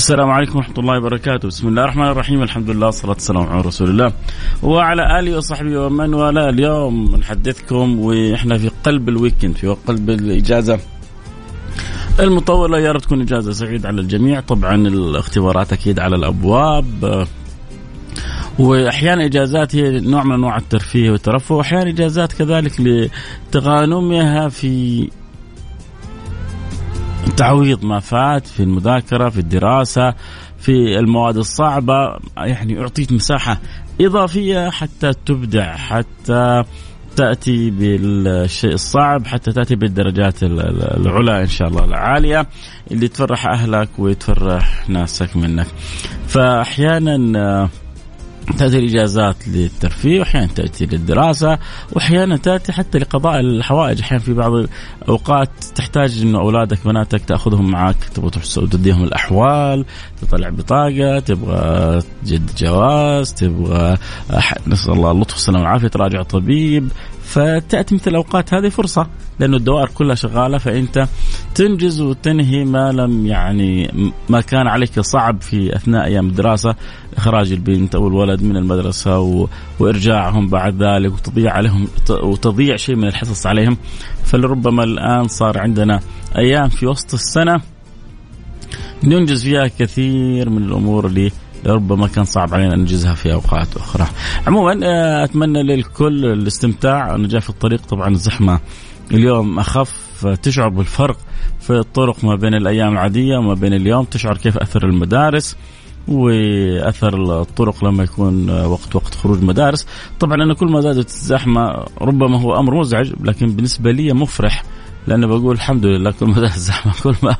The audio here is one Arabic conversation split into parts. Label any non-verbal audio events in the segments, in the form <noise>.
السلام عليكم ورحمة الله وبركاته، بسم الله الرحمن الرحيم، الحمد لله والصلاة والسلام على رسول الله. وعلى آله وصحبه ومن والاه، اليوم نحدثكم وإحنا في قلب الويكند في قلب الإجازة. المطولة يا رب تكون إجازة سعيدة على الجميع، طبعا الاختبارات أكيد على الأبواب. واحيانا إجازات هي نوع من أنواع الترفيه والترفه واحيانا إجازات كذلك لتغانمها في تعويض ما فات في المذاكرة في الدراسة في المواد الصعبة يعني أعطيت مساحة إضافية حتى تبدع حتى تأتي بالشيء الصعب حتى تأتي بالدرجات العلى إن شاء الله العالية اللي تفرح أهلك وتفرح ناسك منك. فاحيانا تأتي الإجازات للترفيه واحيانا تأتي للدراسة واحيانا تأتي حتى لقضاء الحوائج. أحيانا في بعض الأوقات تحتاج إنه أولادك بناتك تأخذهم معك تبغى تروح تديهم الأحوال تطلع بطاقة تبغى تجد جواز تبغى نسأل الله اللطف والسلامة والعافية تراجع طبيب فتأتي مثل الأوقات هذه فرصة لأنه الدوائر كلها شغالة فأنت تنجز وتنهي ما لم يعني ما كان عليك صعب في أثناء أيام الدراسة إخراج البنت أو الولد من المدرسة و... وإرجاعهم بعد ذلك وتضيع عليهم وتضيع شيء من الحصص عليهم. فلربما الآن صار عندنا أيام في وسط السنة ننجز فيها كثير من الأمور اللي ربما كان صعب علينا ننجزها في أوقات أخرى. عموما آه، أتمنى للكل الاستمتاع، أنا جاي في الطريق. طبعا الزحمة اليوم أخف تشعر بالفرق في الطرق ما بين الأيام العادية وما بين اليوم، تشعر كيف أثر المدارس وأثر الطرق لما يكون وقت وقت خروج مدارس، طبعا أنا كل ما زادت الزحمة ربما هو أمر مزعج لكن بالنسبة لي مفرح لأنه بقول الحمد لله كل ما زادت الزحمة كل ما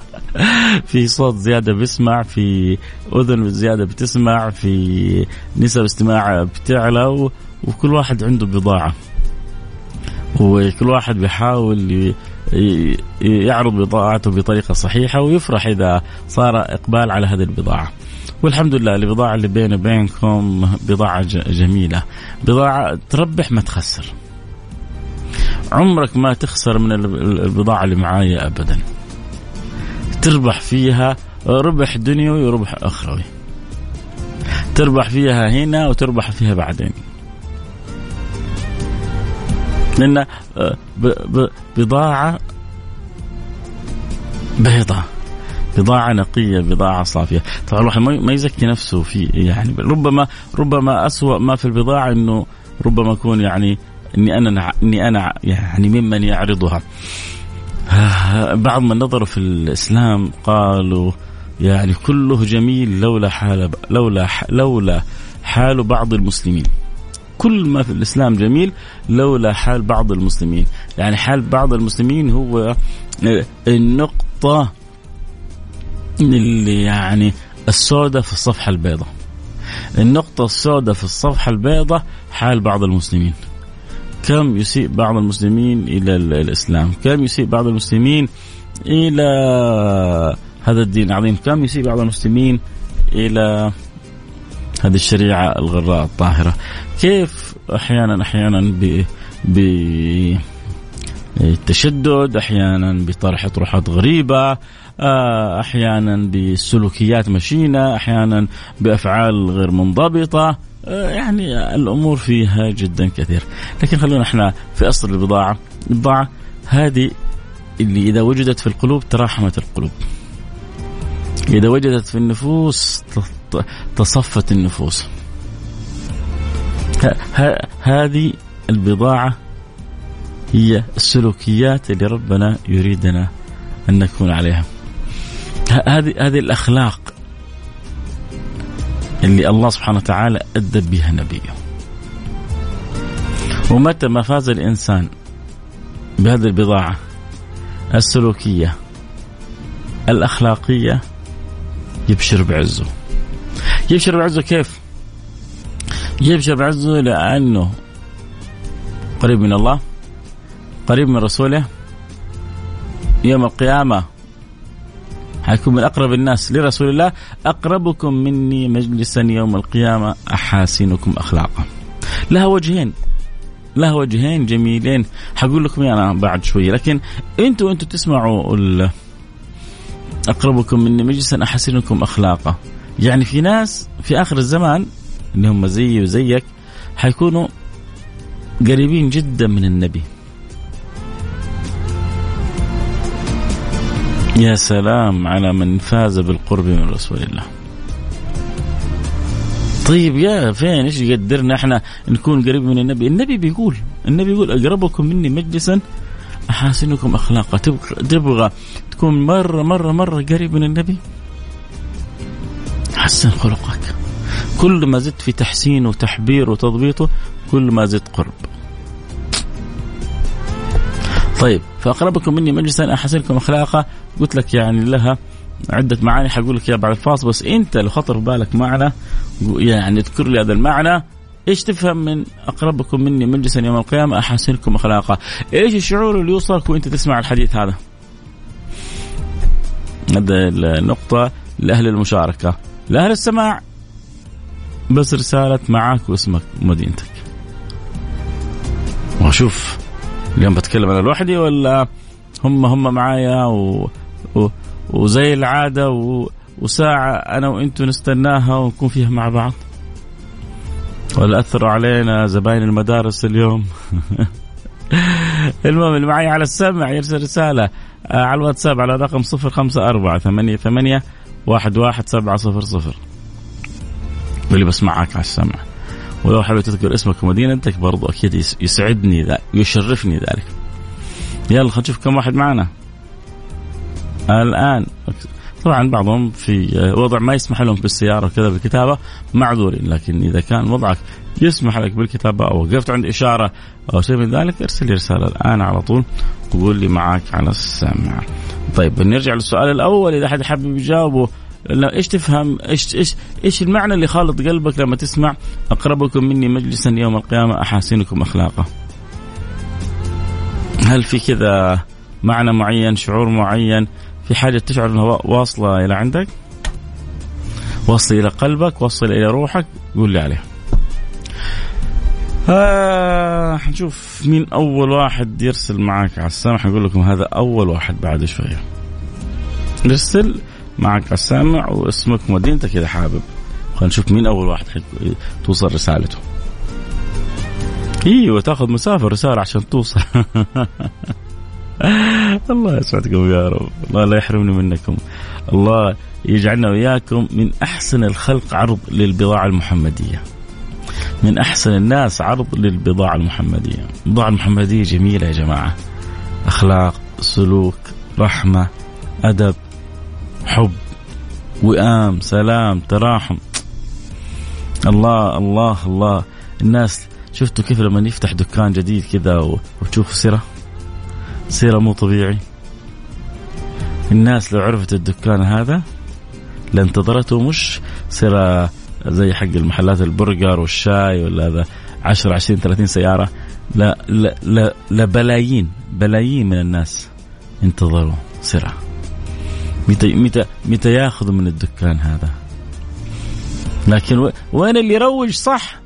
في صوت زيادة بيسمع في أذن زيادة بتسمع في نسب استماع بتعلى وكل واحد عنده بضاعة وكل واحد بيحاول يعرض بضاعته بطريقة صحيحة ويفرح إذا صار إقبال على هذه البضاعة. والحمد لله البضاعة اللي بيني وبينكم بضاعة جميلة، بضاعة تربح ما تخسر. عمرك ما تخسر من البضاعة اللي معايا ابدا. تربح فيها ربح دنيوي وربح اخروي. تربح فيها هنا وتربح فيها بعدين. لأن آه، بضاعة بيضاء بضاعة نقية بضاعة صافية طبعا الواحد ما يزكي نفسه في يعني ربما ربما أسوأ ما في البضاعة أنه ربما يكون يعني أني أنا أني أنا يعني ممن يعرضها بعض من نظروا في الإسلام قالوا يعني كله جميل لولا حال لولا لولا حال بعض المسلمين. كل ما في الإسلام جميل لولا حال بعض المسلمين. يعني حال بعض المسلمين هو النقطة اللي يعني السوداء في الصفحة البيضاء. النقطة السوداء في الصفحة البيضاء حال بعض المسلمين. كم يسيء بعض المسلمين إلى الإسلام؟ كم يسيء بعض المسلمين إلى هذا الدين العظيم؟ كم يسيء بعض المسلمين إلى هذه الشريعة الغراء الطاهرة؟ كيف أحيانا أحيانا ب بالتشدد أحيانا بطرح اطروحات غريبة آه، أحيانا بسلوكيات مشينة أحيانا بأفعال غير منضبطة. يعني الأمور فيها جدا كثير. لكن خلونا إحنا في أصل البضاعة. البضاعة هذه اللي إذا وجدت في القلوب تراحمت القلوب. إذا وجدت في النفوس تصفت النفوس. هذه البضاعة هي السلوكيات اللي ربنا يريدنا أن نكون عليها. هذه هذه الأخلاق. اللي الله سبحانه وتعالى أدب بها نبيه. ومتى ما فاز الإنسان بهذه البضاعة السلوكية الأخلاقية يبشر بعزه. يبشر بعزه كيف؟ يبشر بعزه لأنه قريب من الله قريب من رسوله. يوم القيامة حيكون من أقرب الناس لرسول الله. أقربكم مني مجلسا يوم القيامة. أحاسنكم أخلاقا. لها وجهين. لها وجهين جميلين. حقول لكم أنا بعد شوية لكن أنتوا أنتوا تسمعوا أقربكم مني مجلسا احسنكم اخلاقا. يعني في ناس في آخر الزمان اللي هم زيي وزيك حيكونوا قريبين جدا من النبي. يا سلام على من فاز بالقرب من رسول الله. طيب يا فين؟ إيش يقدرنا إحنا نكون قريب من النبي؟ النبي بيقول النبي يقول أقربكم مني مجلسا احاسنكم اخلاقا. تبغى تكون مرة مرة مرة قريب من النبي؟ حسن خلقك. كل ما زدت في تحسينه وتحبيره وتضبيطه كل ما زدت قرب. طيب فأقربكم مني مجلسا أحسنكم أخلاقا. قلت لك يعني لها عدة معاني حقول لك اياها بعد الفاصل بس أنت لو خطر بالك معنى يعني اذكر لي هذا المعنى. إيش تفهم من أقربكم مني مجلسا يوم القيامة؟ أحسنكم أخلاقا. إيش الشعور اللي يوصلك وأنت تسمع الحديث هذا؟ هذا النقطة لأهل المشاركة. لأهل السماع بس رسالة معك واسمك ومدينتك. واشوف اليوم بتكلم أنا لوحدي ولا هم هم معايا و... و... وزي العادة و... وساعة أنا وأنتم نستناها ونكون فيها مع بعض. ولا أثروا علينا زباين المدارس اليوم. <laughs> المهم اللي معي على السمع يرسل رسالة آه، على الواتساب على رقم صفر خمسة أربعة ثمانية ثمانية واحد واحد سبعة صفر صفر. واللي بسمعك على السمع. ولو حبيت تذكر اسمك ومدينتك برضو أكيد يسعدني ذلك يشرفني ذلك. يلا خلينا نشوف كم واحد معنا. الآن طبعا بعضهم في وضع ما يسمح لهم بالسيارة كذا بالكتابة معذورين لكن إذا كان وضعك يسمح لك بالكتابة أو وقفت عند إشارة أو شيء من ذلك ارسل لي رسالة الآن على طول وقول لي معك على السمع. طيب نرجع للسؤال الأول إذا حد حابب يجاوبه. لا إيش تفهم؟ إيش إيش إيش المعنى اللي خالط قلبك لما تسمع أقربكم مني مجلسا يوم القيامة احاسنكم اخلاقا هل في كذا معنى معين شعور معين في حاجة تشعر أنها واصلة إلى عندك؟ واصلة إلى قلبك واصلة إلى روحك قول لي عليها. آه حنشوف مين أول واحد يرسل معك على السمع حقول لكم هذا أول واحد بعد شوية. ارسل معك على السمع واسمك ومدينتك إذا حابب. خلينا نشوف مين أول واحد توصل رسالته. إيوه تاخذ مسافه رسالة عشان توصل. <laughs> الله يسعدكم يا رب. الله لا يحرمني منكم. الله يجعلنا وإياكم من أحسن الخلق عرض للبضاعة المحمدية. من أحسن الناس عرض للبضاعة المحمدية. البضاعة المحمدية جميلة يا جماعة. أخلاق سلوك رحمة أدب. حب وئام سلام تراحم. الله الله الله. الناس شفتوا كيف لما يفتح دكان جديد كذا وتشوفوا سيرة؟ سيرة مو طبيعي. الناس لو عرفت الدكان هذا لانتظرته مش سيرة زي حق المحلات البرجر والشاي ولا هذا 10 20 30 سيارة. لا لا لا, لا بلايين بلايين من الناس انتظروا سرعة متى متى متى ياخذوا من الدكان هذا. لكن وين اللي يروج صح؟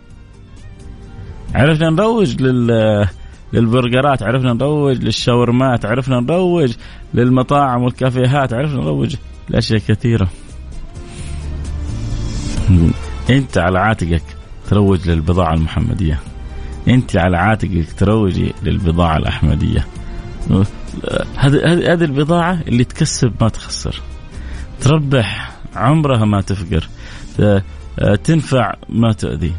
عرفنا نروج لل للبرجرات عرفنا نروج للشاورمات عرفنا نروج للمطاعم والكافيهات عرفنا نروج لأشياء كثيرة. أنت على عاتقك تروج للبضاعة المحمدية. أنت على عاتقك تروجي للبضاعة الأحمدية. هذه هذه البضاعة اللي تكسب ما تخسر. تربح عمرها ما تفقر. تنفع ما تؤذي.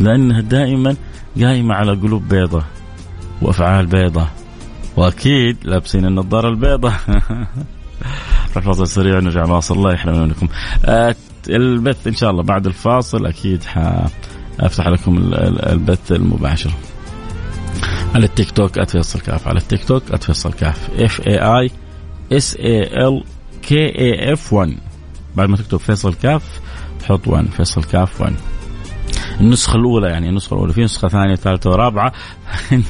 لأنها دائما قايمة على قلوب بيضة وأفعال بيضة. وأكيد لابسين النظارة البيضة. <laughs> نروح فاصل سريع نرجع نواصل الله يحرمنا منكم. آه البث إن شاء الله بعد الفاصل أكيد حافتح لكم البث المباشر. على التيك توك @فيصل كاف على التيك توك @فيصل كاف F A I S A L K A F 1 بعد ما تكتب فيصل كاف تحط 1 فيصل كاف 1 النسخة الأولى يعني النسخة الأولى. في نسخة ثانية ثالثة ورابعة.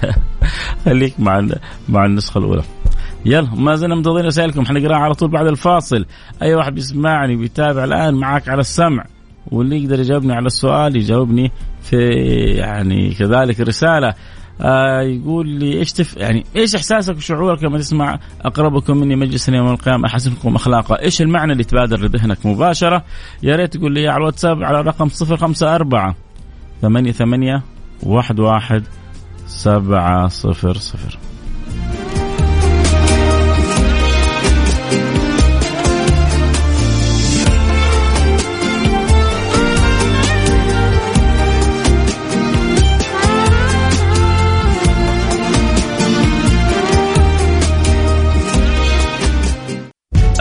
<laughs> خليك مع مع النسخة الأولى. يلا ما زلنا منتظرين رسائلكم حنقراها على طول بعد الفاصل. أي واحد بيسمعني بيتابع الآن معك على السمع واللي يقدر يجاوبني على السؤال يجاوبني في يعني كذلك رسالة. آه، يقول لي إيش تف... يعني إيش إحساسك وشعورك لما تسمع أقربكم مني مجلسا يوم القيامه احسنكم أخلاقا، إيش المعنى اللي تبادر لذهنك مباشرة؟ يا ريت تقول لي على الواتساب على رقم 054 88 11 700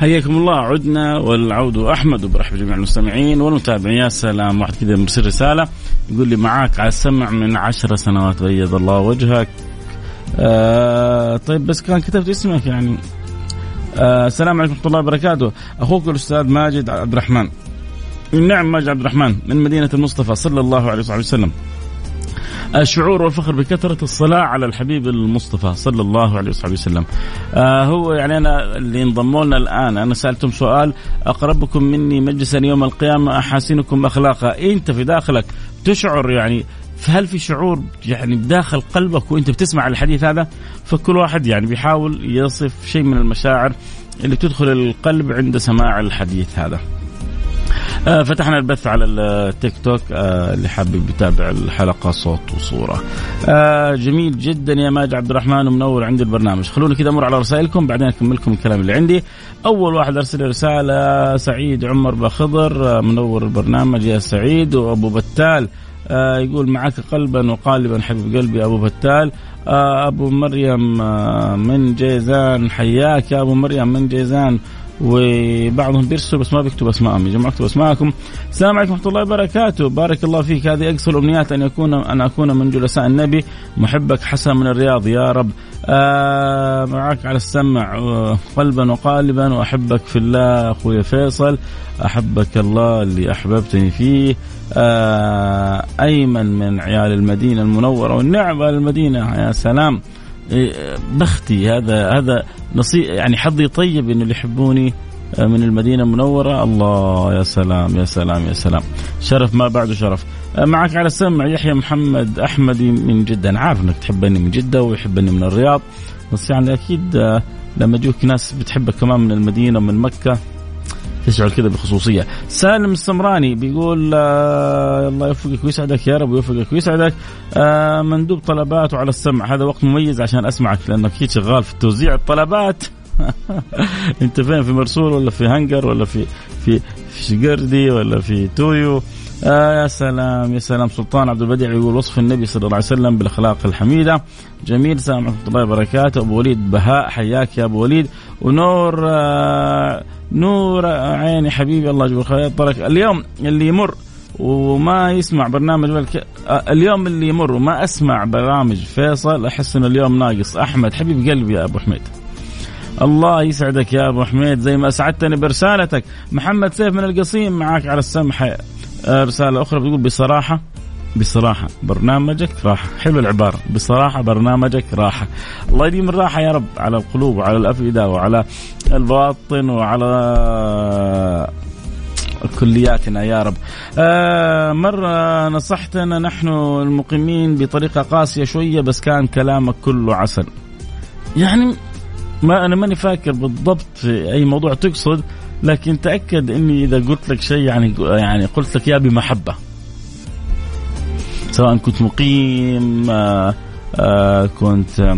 حياكم الله. عدنا والعود أحمد وبرحب جميع المستمعين والمتابعين. يا سلام. واحد كذا مرسل رسالة يقول لي معاك على السمع من عشر سنوات بيض الله وجهك. آه طيب بس كان كتبت اسمك يعني. آه السلام عليكم ورحمة الله وبركاته. أخوك الأستاذ ماجد عبد الرحمن. نعم ماجد عبد الرحمن من مدينة المصطفى صلى الله عليه وسلم. الشعور والفخر بكثرة الصلاة على الحبيب المصطفى صلى الله عليه وصحبه وسلم. آه هو يعني أنا اللي انضموا لنا الآن أنا سألتم سؤال أقربكم مني مجلسا يوم القيامة أحاسنكم أخلاقا أنت في داخلك؟ تشعر يعني فهل في شعور يعني بداخل قلبك وأنت بتسمع الحديث هذا؟ فكل واحد يعني بيحاول يصف شيء من المشاعر اللي تدخل القلب عند سماع الحديث هذا. فتحنا البث على التيك توك آه اللي حابب يتابع الحلقة صوت وصورة. آه جميل جدا يا ماجد عبد الرحمن ومنور عندي البرنامج، خلوني كذا أمر على رسائلكم بعدين اكمل لكم الكلام اللي عندي. أول واحد أرسل رسالة سعيد عمر بخضر آه منور البرنامج يا سعيد. وأبو بتال آه يقول معك قلبا وقالبا حبيب قلبي أبو بتال. آه أبو مريم آه من جيزان. حياك يا أبو مريم من جيزان. وبعضهم بيرسل بس ما بيكتب اسمائهم يا جماعة اكتبوا أسماءكم. السلام عليكم ورحمة الله وبركاته. بارك الله فيك. هذه اقصى الأمنيات أن يكون أن أكون من جلساء النبي. محبك حسن من الرياض يا رب. آه معك على السمع آه قلبا وقالبا. وأحبك في الله أخوي فيصل. أحبك الله اللي أحببتني فيه. آه أيمن من عيال المدينة المنورة والنعم المدينة يا سلام. بختي هذا هذا نصيب يعني حظي طيب إنه اللي يحبوني آه، من المدينة المنورة. الله يا سلام يا سلام يا سلام. شرف ما بعده شرف. آه، معك على السمع يحيى محمد أحمدي من جدة. أنا عارف إنك تحبني من جدة ويحبني من الرياض. بس يعني أكيد آه، لما يجوك ناس بتحبك كمان من المدينة ومن مكة تشعر كذا بخصوصية. سالم السمراني بيقول آه الله يوفقك ويسعدك يا رب ويوفقك ويسعدك آه مندوب طلبات وعلى السمع. هذا وقت مميز عشان أسمعك لأنك أكيد شغال في توزيع الطلبات. <laughs> أنت فين في مرسول ولا في هنجر ولا في في في شقردي ولا في تويو؟ آه يا سلام يا سلام. سلطان عبد البديع يقول وصف النبي صلى الله عليه وسلم بالأخلاق الحميدة. جميل السلام ورحمه الله وبركاته. أبو وليد بهاء حياك يا أبو وليد. ونور آه نور عيني حبيبي الله يجبر خير اليوم اللي يمر وما يسمع برنامج بالك... اليوم اللي يمر وما أسمع برامج فيصل أحس إنه اليوم ناقص. أحمد حبيب قلبي يا أبو حميد. الله يسعدك يا أبو حميد. زي ما أسعدتني برسالتك. محمد سيف من القصيم معك على السمح. رسالة أخرى بتقول بصراحة بصراحة برنامجك راحة. حلو العبارة. بصراحة برنامجك راحة. الله يديم الراحة يا رب على القلوب وعلى الأفئدة وعلى الباطن وعلى كلياتنا يا رب. آه مرة نصحتنا نحن المقيمين بطريقة قاسية شوية بس كان كلامك كله عسل. يعني ما أنا ماني فاكر بالضبط في أي موضوع تقصد. لكن تأكد أني إذا قلت لك شيء يعني يعني قلت لك يا بمحبة. سواء كنت مقيم آه آه كنت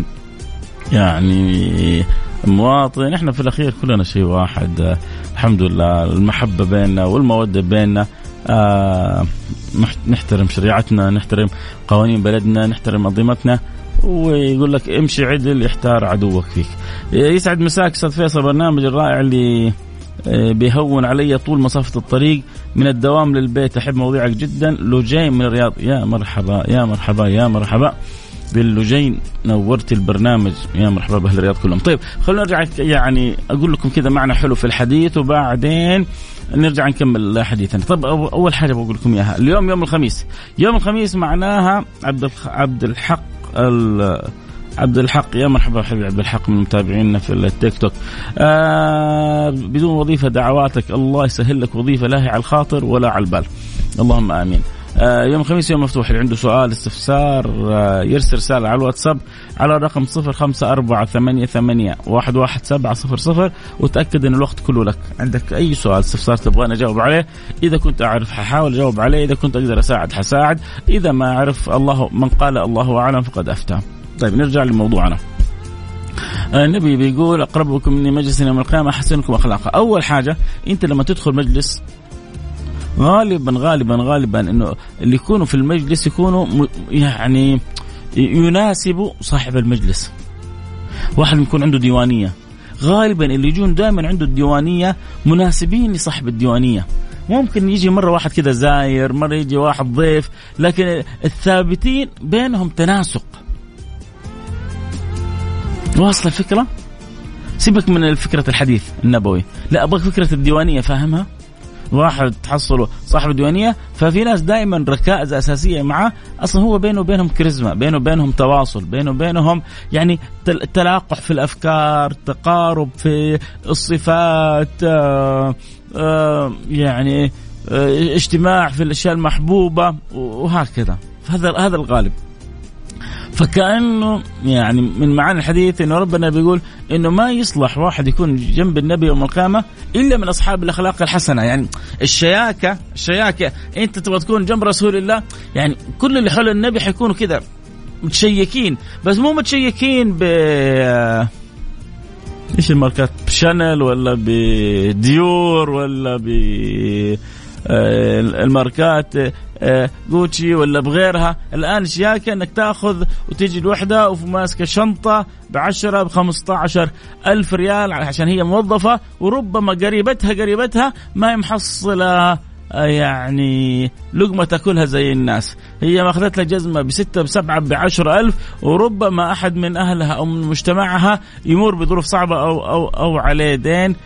يعني مواطن. إحنا في الأخير كلنا شيء واحد. آه الحمد لله. المحبة بيننا والمودة بيننا آه نحترم شريعتنا نحترم قوانين بلدنا نحترم أنظمتنا. ويقول لك امشي عدل يحتار عدوك فيك. يسعد مساك أستاذ فيصل برنامج الرائع اللي بيهون علي طول مسافة الطريق من الدوام للبيت. أحب مواضيعك جدا. لجين من الرياض. يا مرحبا يا مرحبا يا مرحبا. باللجين نورت البرنامج. يا مرحبا بأهل الرياض كلهم. طيب خلونا نرجع يعني أقول لكم كذا معنى حلو في الحديث وبعدين نرجع نكمل حديثنا. طب أول حاجة بقول لكم إياها. اليوم يوم الخميس. يوم الخميس معناها عبد عبد الحق عبد الحق يا مرحبا حبيبي عبد الحق من متابعينا في التيك توك. آه بدون وظيفة دعواتك الله يسهل لك وظيفة لا هي على الخاطر ولا على البال. اللهم آمين. آه يوم الخميس يوم مفتوح اللي عنده سؤال استفسار آه يرسل رسالة على الواتساب على رقم صفر خمسة أربعة ثمانية ثمانية واحد واحد سبعة صفر صفر وتأكد أن الوقت كله لك. عندك أي سؤال استفسار تبغاني أجاوب عليه إذا كنت أعرف ححاول أجاوب عليه إذا كنت أقدر أساعد حساعد إذا ما أعرف الله من قال الله أعلم فقد أفتى. طيب نرجع لموضوعنا. النبي بيقول أقربكم مني مجلسا يوم القيامة أحسنكم أخلاقا. أول حاجة أنت لما تدخل مجلس غالبا غالبا غالبا إنه اللي يكونوا في المجلس يكونوا يعني يناسبوا صاحب المجلس. واحد يكون عنده ديوانية. غالبا اللي يجون دائما عنده الديوانية مناسبين لصاحب الديوانية. ممكن يجي مرة واحد كذا زاير مرة يجي واحد ضيف لكن الثابتين بينهم تناسق. واصل الفكرة سيبك من فكرة الحديث النبوي. لا أبغى فكرة الديوانية فاهمها؟ واحد تحصله صاحب الديوانية ففي ناس دائما ركائز أساسية معه أصلا هو بينه وبينهم كاريزما بينه وبينهم تواصل بينه وبينهم يعني تلاقح في الأفكار تقارب في الصفات آآ آآ يعني آآ اجتماع في الأشياء المحبوبة وهكذا. هذا هذا الغالب. فكأنه يعني من معاني الحديث إنه ربنا بيقول إنه ما يصلح واحد يكون جنب النبي يوم القيامة إلا من أصحاب الأخلاق الحسنة. يعني الشياكة الشياكة. أنت تبغى تكون جنب رسول الله يعني كل اللي حول النبي حيكونوا كذا متشيكين. بس مو متشيكين ب إيش الماركات؟ ب Chanel ولا بديور ولا ب الماركات جوتشي ولا بغيرها. الآن شياكه إنك تأخذ وتجي الوحدة وماسكه شنطة ب 10 ب 15 ألف ريال عشان هي موظفة وربما قريبتها قريبتها ما محصله يعني لقمة تاكلها زي الناس. هي ما أخذت لها جزمة بستة بسبعة بعشر ألف وربما أحد من أهلها أو من مجتمعها يمر بظروف صعبة أو, أو, أو عليه دين.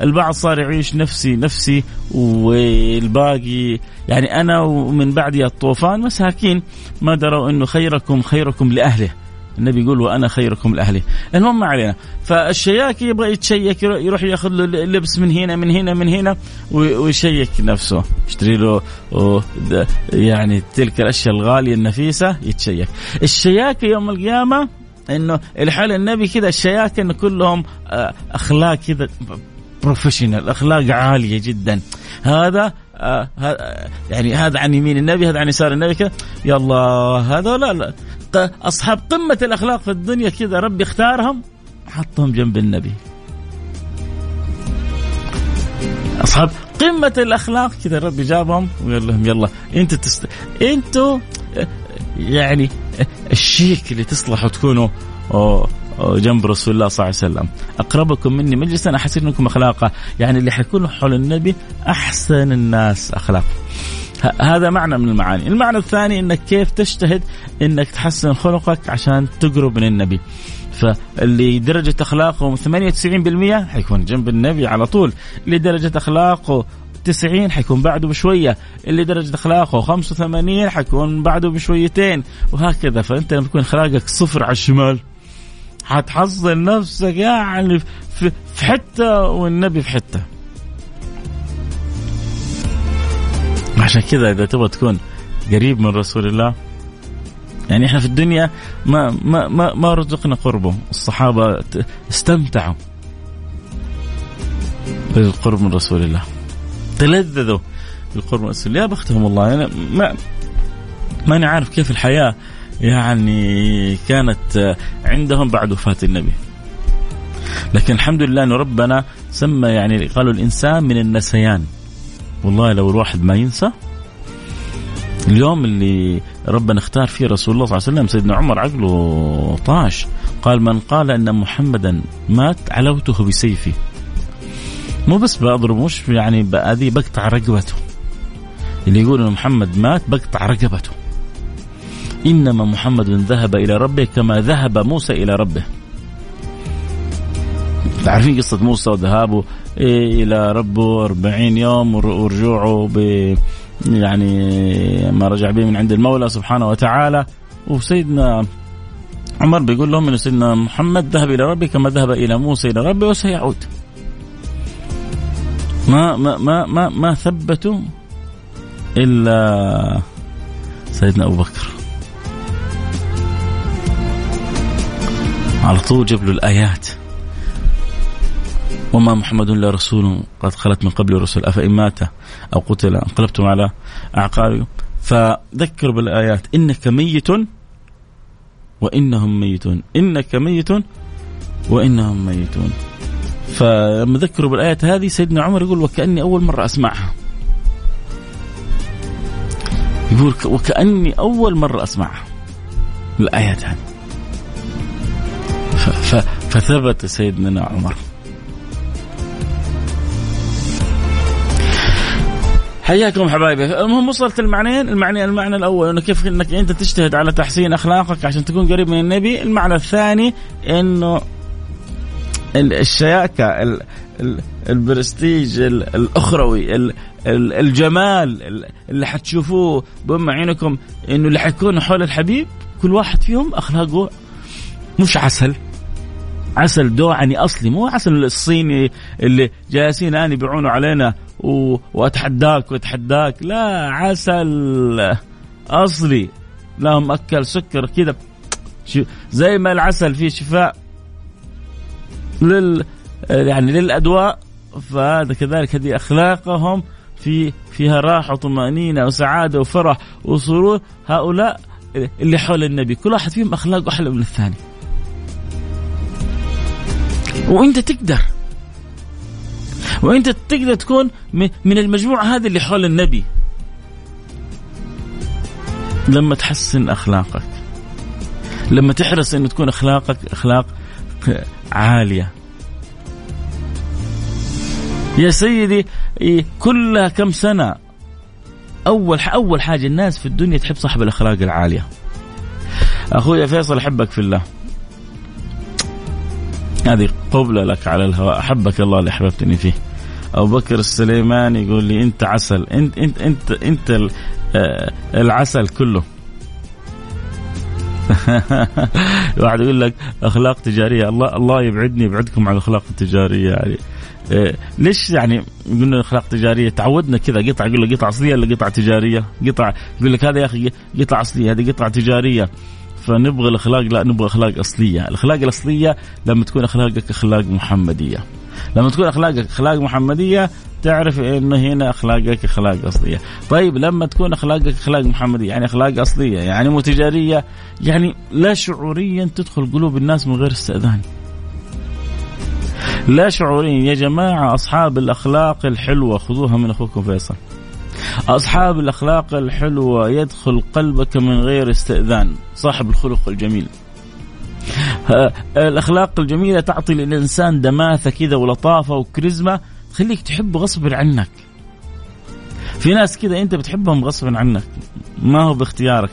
البعض صار يعيش نفسي نفسي والباقي يعني أنا ومن بعدي الطوفان مساكين. ما دروا أنه خيركم خيركم لأهله. النبي يقول وأنا خيركم لأهلي. المهم ما علينا. فالشياك يبغى يتشيك يروح ياخذ له لبس من هنا من هنا من هنا ويشيك نفسه. يشتري له يعني تلك الأشياء الغالية النفيسة يتشيك. الشياكه يوم القيامة إنه الحال النبي كذا الشياكه إنه كلهم أخلاق كذا بروفيشنال أخلاق عالية جدا. هذا آه يعني هذا عن يمين النبي هذا عن يسار النبي كذا. يلا هذا لا لا. أصحاب قمة الأخلاق في الدنيا كذا ربي اختارهم حطهم جنب النبي. أصحاب قمة الأخلاق كذا ربي جابهم وقال لهم يلا. أنتوا تست... أنتوا يعني الشيك اللي تصلحوا تكونوا جنب رسول الله صلى الله عليه وسلم. أقربكم مني مجلسا أحسن منكم اخلاقا يعني اللي حيكونوا حول النبي أحسن الناس اخلاقا هذا معنى من المعاني. المعنى الثاني إنك كيف تجتهد؟ إنك تحسن خلقك عشان تقرب من النبي. فاللي درجة أخلاقه 98% حيكون جنب النبي على طول. اللي درجة أخلاقه 90 حيكون بعده بشوية. اللي درجة أخلاقه 85 حيكون بعده بشويتين. وهكذا. فأنت لما يكون أخلاقك صفر على الشمال حتحصل نفسك يعني في, حتة والنبي في حتة. عشان كذا إذا تبغى تكون قريب من رسول الله يعني إحنا في الدنيا ما ما ما, ما رزقنا قربه. الصحابة استمتعوا بالقرب من رسول الله. تلذذوا بالقرب من رسول الله. يا بختهم والله أنا ما ماني عارف كيف الحياة يعني كانت عندهم بعد وفاة النبي. لكن الحمد لله أن ربنا سمى يعني قالوا الإنسان من النسيان. والله لو الواحد ما ينسى اليوم اللي ربنا اختار فيه رسول الله صلى الله عليه وسلم سيدنا عمر عقله طاش. قال من قال أن محمدا مات علوته بسيفي مو بس بأضرب مش يعني بأذي بقطع رقبته. اللي يقول أن محمد مات بقطع رقبته. إنما محمد ذهب إلى ربه كما ذهب موسى إلى ربه عارفين قصة موسى وذهابه إلى ربه 40 يوم ورجوعه ب يعني ما رجع به من عند المولى سبحانه وتعالى وسيدنا عمر بيقول لهم ان سيدنا محمد ذهب إلى ربه كما ذهب إلى موسى إلى ربه وسيعود. ما ما ما ما, ما ثبتوا إلا سيدنا أبو بكر. على طول جاب له الآيات. وما محمد إلا رسول قد خلت من قبل الرسل. أفإن مات أو قتل انقلبتم على اعقابكم فذكر بالآيات. إنك ميت وإنهم ميتون. إنك ميت وإنهم ميتون. فلما ذكروا بالآيات هذه سيدنا عمر يقول وكأني أول مرة أسمعها. يقول وكأني أول مرة أسمعها. الآيات هذه. فثبت سيدنا عمر. حياكم حبايبي. المهم وصلت المعنيين المعني المعنى الأول إنه كيف إنك أنت تجتهد على تحسين أخلاقك عشان تكون قريب من النبي. المعنى الثاني إنه الشياكة البرستيج الأخروي الجمال اللي حتشوفوه بأم عينكم إنه اللي حيكونوا حول الحبيب كل واحد فيهم أخلاقه مش عسل. عسل دوعني أصلي مو عسل الصيني اللي جالسين الان يبيعونه علينا و... وأتحداك وأتحداك لا عسل أصلي. لا مأكل سكر كذا زي ما العسل فيه شفاء لل يعني للأدواء فهذا كذلك هذه أخلاقهم. في فيها راحة وطمأنينة وسعادة وفرح وسرور. هؤلاء اللي حول النبي كل واحد فيهم أخلاقه أحلى من الثاني. وانت تقدر. وانت تقدر تكون من المجموعة هذه اللي حول النبي. لما تحسن أخلاقك. لما تحرص إنه تكون اخلاقك أخلاق عالية. يا سيدي كلها كم سنة أول أول حاجة الناس في الدنيا تحب صاحب الأخلاق العالية. أخوي فيصل أحبك في الله. هذه قبلة لك على الهواء. أحبك الله اللي أحببتني فيه. أبو بكر السليماني يقول لي أنت عسل. أنت أنت أنت أنت آه، العسل كله. <laughs> واحد يقول لك أخلاق تجارية. الله الله يبعدني يبعدكم عن الأخلاق التجارية يعني. إيه ليش يعني قلنا اخلاق تجارية؟ تعودنا كذا قطعه يقول لك قطعه أصلية ولا قطعه تجارية؟ قطعه يقول لك هذا يا أخي قطعه أصلية هذه قطعه تجارية. فنبغى الأخلاق لا نبغى أخلاق أصلية، الأخلاق الأصلية لما تكون أخلاقك أخلاق محمدية. لما تكون أخلاقك أخلاق محمدية تعرف انه هنا أخلاقك أخلاق أصلية. طيب لما تكون أخلاقك أخلاق محمدية يعني أخلاق أصلية يعني مو تجاريه يعني لا شعوريا تدخل قلوب الناس من غير استئذان. لا شعوريا. يا جماعة أصحاب الأخلاق الحلوة خذوها من أخوكم فيصل. أصحاب الأخلاق الحلوة يدخل قلبك من غير استئذان. صاحب الخلق الجميل. الأخلاق الجميلة تعطي للإنسان دماثة كذا ولطافة وكاريزما تخليك تحبه غصب عنك. في ناس كذا أنت بتحبهم غصب عنك. ما هو باختيارك؟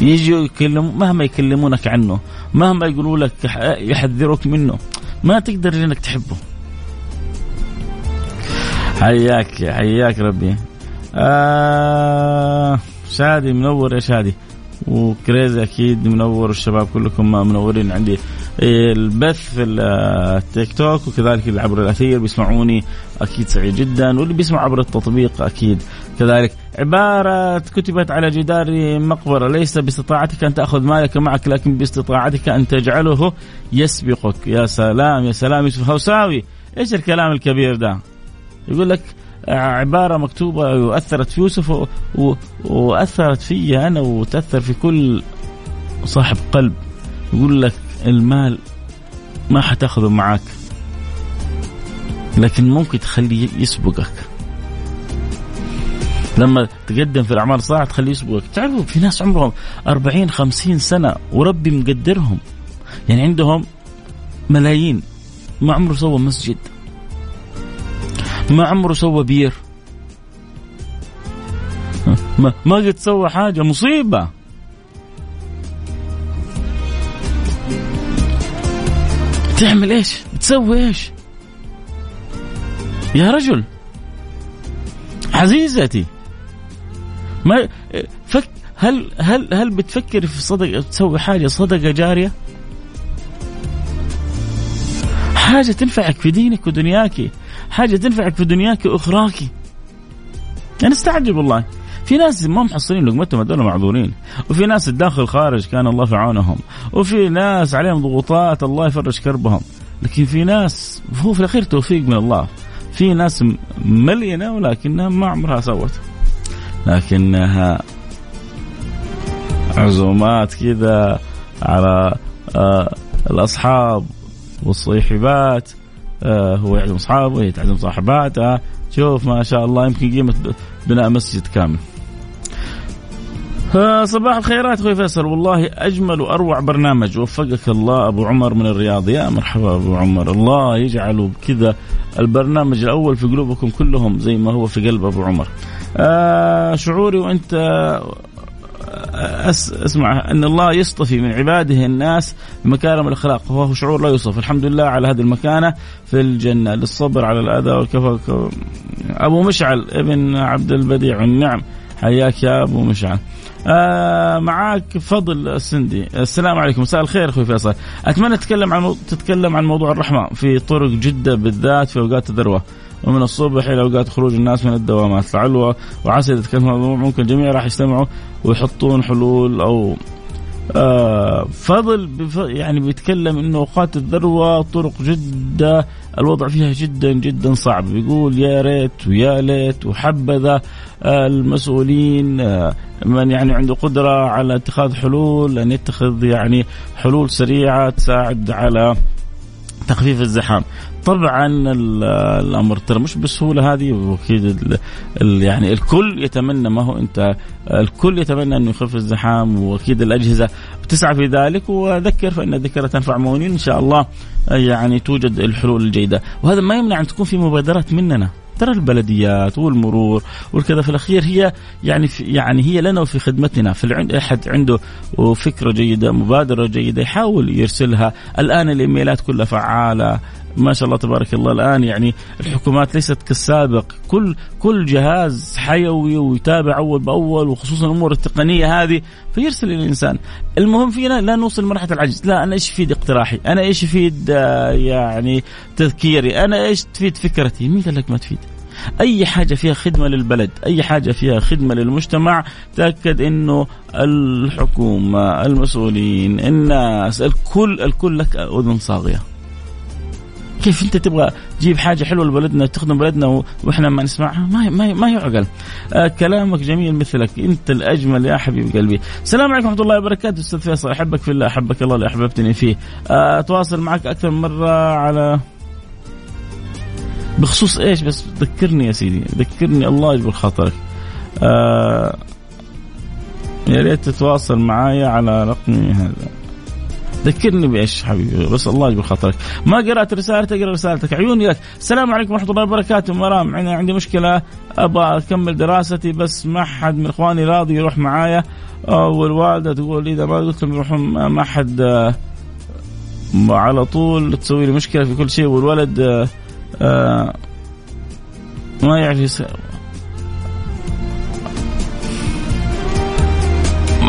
يجوا يكلموا مهما يكلمونك عنه مهما يقولوا لك يحذروك منه ما تقدر إنك تحبه. حياك حياك ربي. آه شادي منور يا شادي وكريزي أكيد منور الشباب كلكم منورين عندي. البث في التيك توك وكذلك اللي عبر الأثير بيسمعوني أكيد سعيد جدا. واللي بيسمع عبر التطبيق أكيد. كذلك عبارة كتبت على جدار مقبرة ليس باستطاعتك أن تأخذ مالك معك لكن باستطاعتك أن تجعله يسبقك. يا سلام يا سلام يوسف هوساوي إيش الكلام الكبير ده؟ يقول لك عبارة مكتوبة وأثرت في يوسف. وأثرت في أنا وتأثر في كل صاحب قلب. يقول لك المال ما حتأخذه معك لكن ممكن تخليه يسبقك. لما تقدم في الاعمال الصالحه تخليه يسبقك. تعرفوا في ناس عمرهم 40 50 سنة وربي مقدرهم. يعني عندهم ملايين ما عمره سوى مسجد. ما عمره سوى بير ما ما قد سوى حاجة مصيبة تعمل إيش؟ بتسوي إيش؟ يا رجل عزيزتي ما فك هل هل هل بتفكر في صدقه تسوي حاجة صدقة جارية؟ حاجة تنفعك في دينك ودنياك حاجة تنفعك في دنياك وأخراك. أنا استعجب والله في ناس ما محصلين لقمتهم هذول معذورين. وفي ناس الداخل خارج كان الله في عونهم. وفي ناس عليهم ضغوطات الله يفرج كربهم. لكن في ناس هو في الأخير توفيق من الله. في ناس مليانه ولكنها ما عمرها سوت. لكنها عزومات كذا على آه الأصحاب والصيحبات. هو يعزم اصحابه وهي تعزم صاحباتها شوف ما شاء الله يمكن قيمه بناء مسجد كامل. صباح الخيرات أخوي فيصل. والله أجمل وأروع برنامج. وفقك الله أبو عمر من الرياض. يا مرحبا أبو عمر. الله يجعله كذا البرنامج الأول في قلوبكم كلهم زي ما هو في قلب أبو عمر. آه شعوري وأنت اسمع أن الله يصطفي من عباده الناس بمكارم الأخلاق وهو شعور لا يوصف. الحمد لله على هذه المكانة في الجنة للصبر على الأذى والكفى أبو مشعل ابن عبد البديع النعم. حياك يا أبو مشعل. آه معاك فضل السندي. السلام عليكم. مساء الخير أخوي فيصل. أتمنى تتكلم عن تتكلم عن موضوع الرحمة في طرق جدة بالذات في أوقات الذروة. ومن الصبح إلى أوقات خروج الناس من الدوامات لعل وعسى إذا تكلم الموضوع ممكن الجميع راح يجتمعوا ويحطون حلول أو آه فضل يعني بيتكلم إنه أوقات الذروة طرق جدة الوضع فيها جدا جدا صعب. بيقول يا ريت ويا ليت وحبذا آه المسؤولين آه من يعني عنده قدرة على اتخاذ حلول ان يتخذ يعني حلول سريعة تساعد على تخفيف الزحام. طبعا الأمر ترى مش بالسهولة هذه وأكيد يعني الكل يتمنى ما هو أنت الكل يتمنى أنه يخف الزحام وأكيد الأجهزة بتسعى في ذلك. وذكر فإن الذكر تنفع مؤمنين إن شاء الله يعني توجد الحلول الجيدة. وهذا ما يمنع أن تكون في مبادرات مننا. ترى البلديات والمرور والكذا في الأخير هي يعني في يعني هي لنا وفي خدمتنا. في أحد عنده فكرة جيدة مبادرة جيدة يحاول يرسلها. الآن الإيميلات كلها فعالة. ما شاء الله تبارك الله الآن يعني الحكومات ليست كالسابق. كل كل جهاز حيوي ويتابع أول بأول وخصوصا الأمور التقنية هذه فيرسل الإنسان. المهم فينا لا نوصل لمرحلة العجز. لا أنا إيش يفيد اقتراحي؟ أنا إيش يفيد آه، يعني تذكيري؟ أنا إيش تفيد فكرتي؟ مين قال لك ما تفيد. أي حاجة فيها خدمة للبلد أي حاجة فيها خدمة للمجتمع تأكد إنه الحكومة المسؤولين الناس الكل الكل لك أذن صاغية. كيف أنت تبغى تجيب حاجة حلوة لبلدنا تخدم بلدنا وإحنا ما نسمعها؟ ما ما ما يعقل. آه كلامك جميل مثلك. أنت الأجمل يا حبيب قلبي. السلام عليكم ورحمة الله وبركاته. أستاذ فيصل أحبك في الله أحبك الله اللي أحببتني فيه. آه أتواصل معك أكثر من مرة على بخصوص إيش؟ بس ذكرني يا سيدي. ذكرني الله يجبر خاطرك. آه يا ريت تتواصل معايا على رقمي هذا. ذكرني بإيش حبيبي بس الله يجبر خاطرك. ما قرأت رسالتك اقرا رسالتك. عيوني لك السلام عليكم ورحمة الله وبركاته. مرام أنا عندي مشكلة أبغى أكمل دراستي بس ما حد من إخواني راضي يروح معايا. والوالده تقول إذا ما قلت لهم يروحون ما حد آه، على طول تسوي لي مشكلة في كل شيء. والولد آه، آه، ما يعرف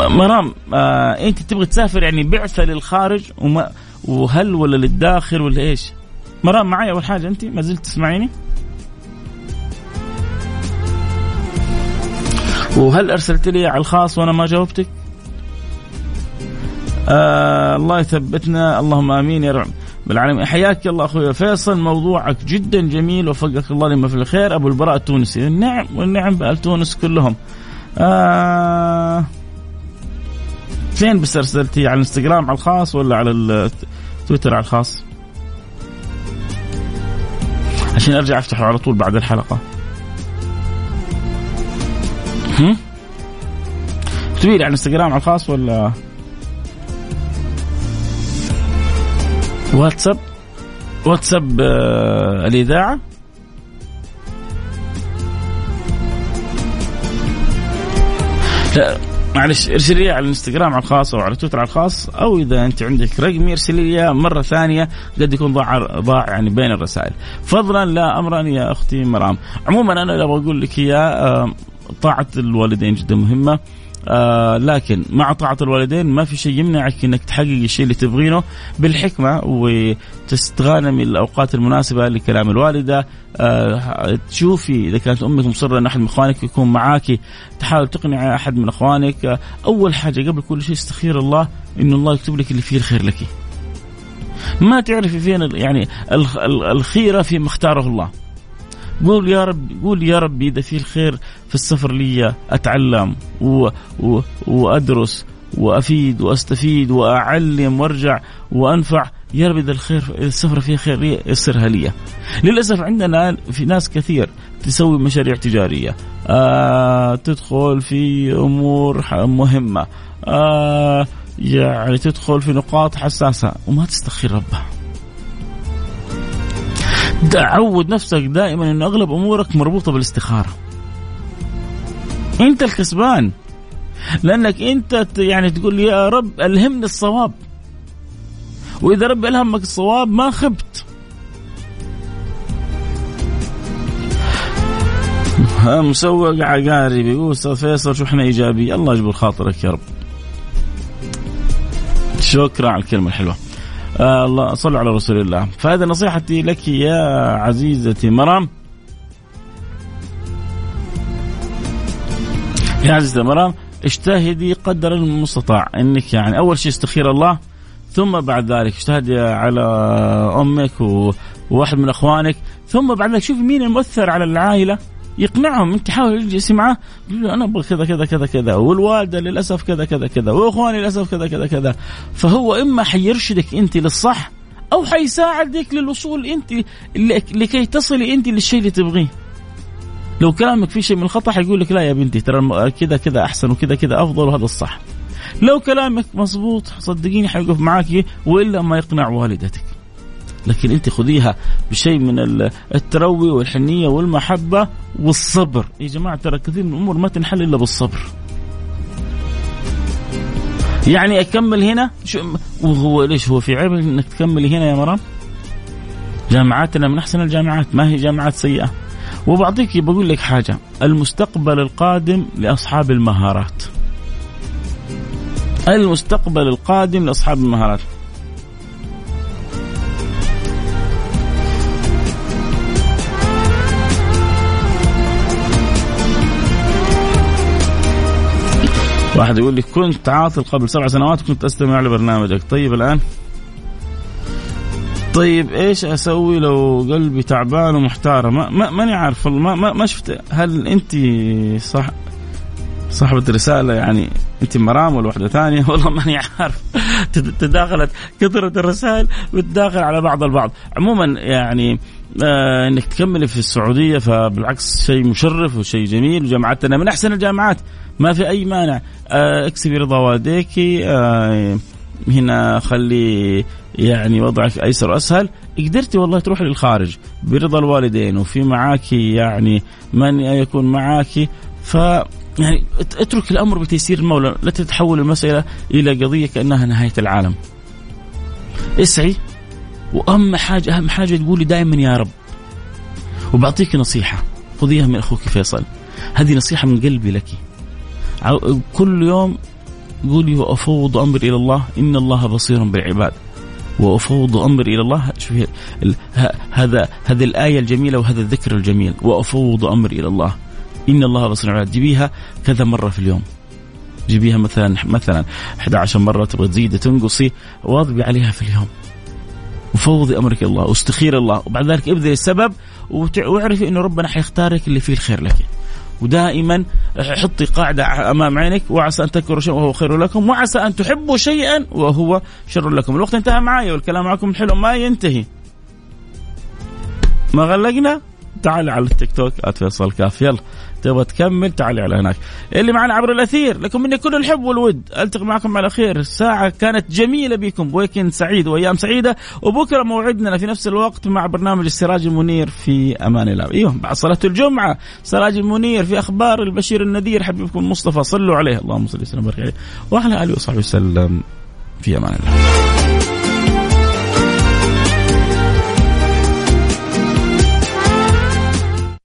مرام آه انت تبغى تسافر يعني بعثة للخارج وما وهل ولا للداخل ولا إيش؟ مرام معي أول حاجة أنت ما زلت تسمعيني؟ وهل أرسلت لي على الخاص وأنا ما جاوبتك؟ آه الله يثبتنا اللهم آمين يا رب بالعالمين حياك الله أخوي فيصل موضوعك جدا جميل وفقك الله لما في الخير أبو البراء التونسي نعم والنعم بأهل تونس كلهم آه فين بس ارسلتي على الانستغرام على الخاص ولا على التويتر على الخاص. عشان ارجع افتحه على طول بعد الحلقة. هم؟ لي على الانستغرام على الخاص ولا؟ واتساب؟ واتساب آه الإذاعة. لا. معلش ارسلي لي على الانستغرام على الخاص أو على تويتر على الخاص أو إذا أنت عندك رقمي ارسلي لي مرة ثانية قد يكون ضاع ضاع يعني بين الرسائل. فضلا لا امرا يا أختي مرام. عموما أنا لو أقول لك إياه طاعة الوالدين جدا مهمة. آه لكن مع طاعة الوالدين ما في شيء يمنعك إنك تحقق الشيء اللي تبغينه بالحكمة وتستغانمي الأوقات المناسبة لكلام الوالدة. آه تشوفي إذا كانت أمك مصرة إن أحد من إخوانك يكون معاك تحاول تقنع أحد من إخوانك. آه أول حاجة قبل كل شيء استخير الله انه الله يكتب لك اللي فيه الخير لك. ما تعرفي فين يعني الخيرة فيما اختاره الله. قول يا رب قول يا ربي إذا في الخير في السفر لي أتعلم و و وأدرس وأفيد وأستفيد وأعلم وأرجع وأنفع يا رب إذا الخير السفر فيها خير يسرها لي. للأسف عندنا في ناس كثير تسوي مشاريع تجارية آه تدخل في أمور مهمة آه يعني تدخل في نقاط حساسة وما تستخير ربها. عود نفسك دائما إنه أغلب أمورك مربوطة بالاستخارة. أنت الكسبان. لأنك أنت يعني تقول يا رب ألهمني الصواب. وإذا رب ألهمك الصواب ما خبت. مسوق عقاري بيقول أستاذ فيصل شو إحنا ايجابي الله يجبر خاطرك يا رب. شكرا على الكلمة الحلوة. آه الله صلوا على رسول الله. فهذا نصيحتي لك يا عزيزتي مرام. يا عزيزتي مرام اجتهدي قدر المستطاع. إنك يعني أول شيء استخير الله ثم بعد ذلك اجتهدي على أمك وواحد من إخوانك ثم بعد ذلك شوفي مين المؤثر على العائلة. يقنعهم انت حاول تجلسي معاه له أنا أبغى كذا كذا كذا كذا والوالدة للأسف كذا كذا كذا وإخواني للأسف كذا كذا كذا. فهو إما حيرشدك أنت للصح أو حيساعدك للوصول أنت لكي تصلي أنت للشيء اللي تبغيه. لو كلامك في شيء من الخطا حيقول لك لا يا بنتي ترى كذا كذا أحسن وكذا كذا أفضل وهذا الصح. لو كلامك مضبوط صدقيني حيوقف معك وإلا ما يقنع والدتك. لكن انت خذيها بشيء من التروي والحنية والمحبة والصبر. يا جماعة ترى كثير من الأمور ما تنحل إلا بالصبر. يعني أكمل هنا؟ شو وهو ليش هو في عيب إنك تكملي هنا يا مرام؟ جامعاتنا من أحسن الجامعات ما هي جامعات سيئة. وبعطيك بقول لك حاجة المستقبل القادم لأصحاب المهارات. المستقبل القادم لأصحاب المهارات. واحد يقول لي كنت عاطل قبل سبع سنوات كنت أستمع لبرنامجك. طيب الآن؟ طيب إيش أسوي لو قلبي تعبان ومحتاره ما ما ماني عارف ما ما, ما شفت. هل أنت صح صاحبة الرسالة يعني أنت مرام ولا واحدة ثانية؟ <laughs> والله ماني عارف. تداخلت كثرة الرسائل وتداخل على بعض البعض. عموما يعني آه إنك تكملي في السعودية فبالعكس شيء مشرف وشيء جميل. وجامعتنا من أحسن الجامعات. ما في أي مانع. آه اكسبي رضا والديك آه هنا خلي يعني وضعك أيسر وأسهل. قدرتي والله تروح للخارج برضا الوالدين وفي معاك يعني من يكون معاك ف يعني اترك الأمر بتيسير المولى. لا تتحول المسألة إلى قضية كأنها نهاية العالم. اسعي. وأهم حاجة أهم حاجة تقولي دائما يا رب. وبعطيك نصيحة. خذيها من أخوك فيصل. هذه نصيحة من قلبي لك. كل يوم قولي وأفوض امري إلى الله. إن الله بصير بالعباد. وأفوض امري إلى الله. شوفي هذا هذه الآية الجميلة وهذا الذكر الجميل. وأفوض امري إلى الله. إن الله بصير بالعباد. جيبيها كذا مرة في اليوم. جيبيها مثلا مثلا 11 مرة تبغى تزيدي تنقصي. واظبي عليها في اليوم. وفوضي أمرك الله واستخير الله. وبعد ذلك ابذلي السبب واعرفي انه ربنا حيختارك اللي فيه الخير لك. ودائما حطي قاعدة أمام عينك وعسى أن تكرهوا شيئا وهو خير لكم وعسى أن تحبوا شيئا وهو شر لكم. الوقت انتهى معي والكلام معكم الحلو ما ينتهي. ما غلقنا؟ تعال على التيك توك @فيصل كاف. يلا. تبغى تكمل تعالي على هناك. اللي معنا عبر الأثير لكم مني كل الحب والود. ألتقي معكم على خير. ساعه كانت جميلة بكم. ويكند سعيد وأيام سعيدة. وبكرة موعدنا في نفس الوقت مع برنامج السراج المنير في أمان الله. إيوه بعد صلاة الجمعة. سراج المنير في أخبار البشير النذير. حبيبكم المصطفى صلوا عليه. اللهم صل وسلم وبارك عليه. وعلى آله وصحبه وسلم في أمان الله.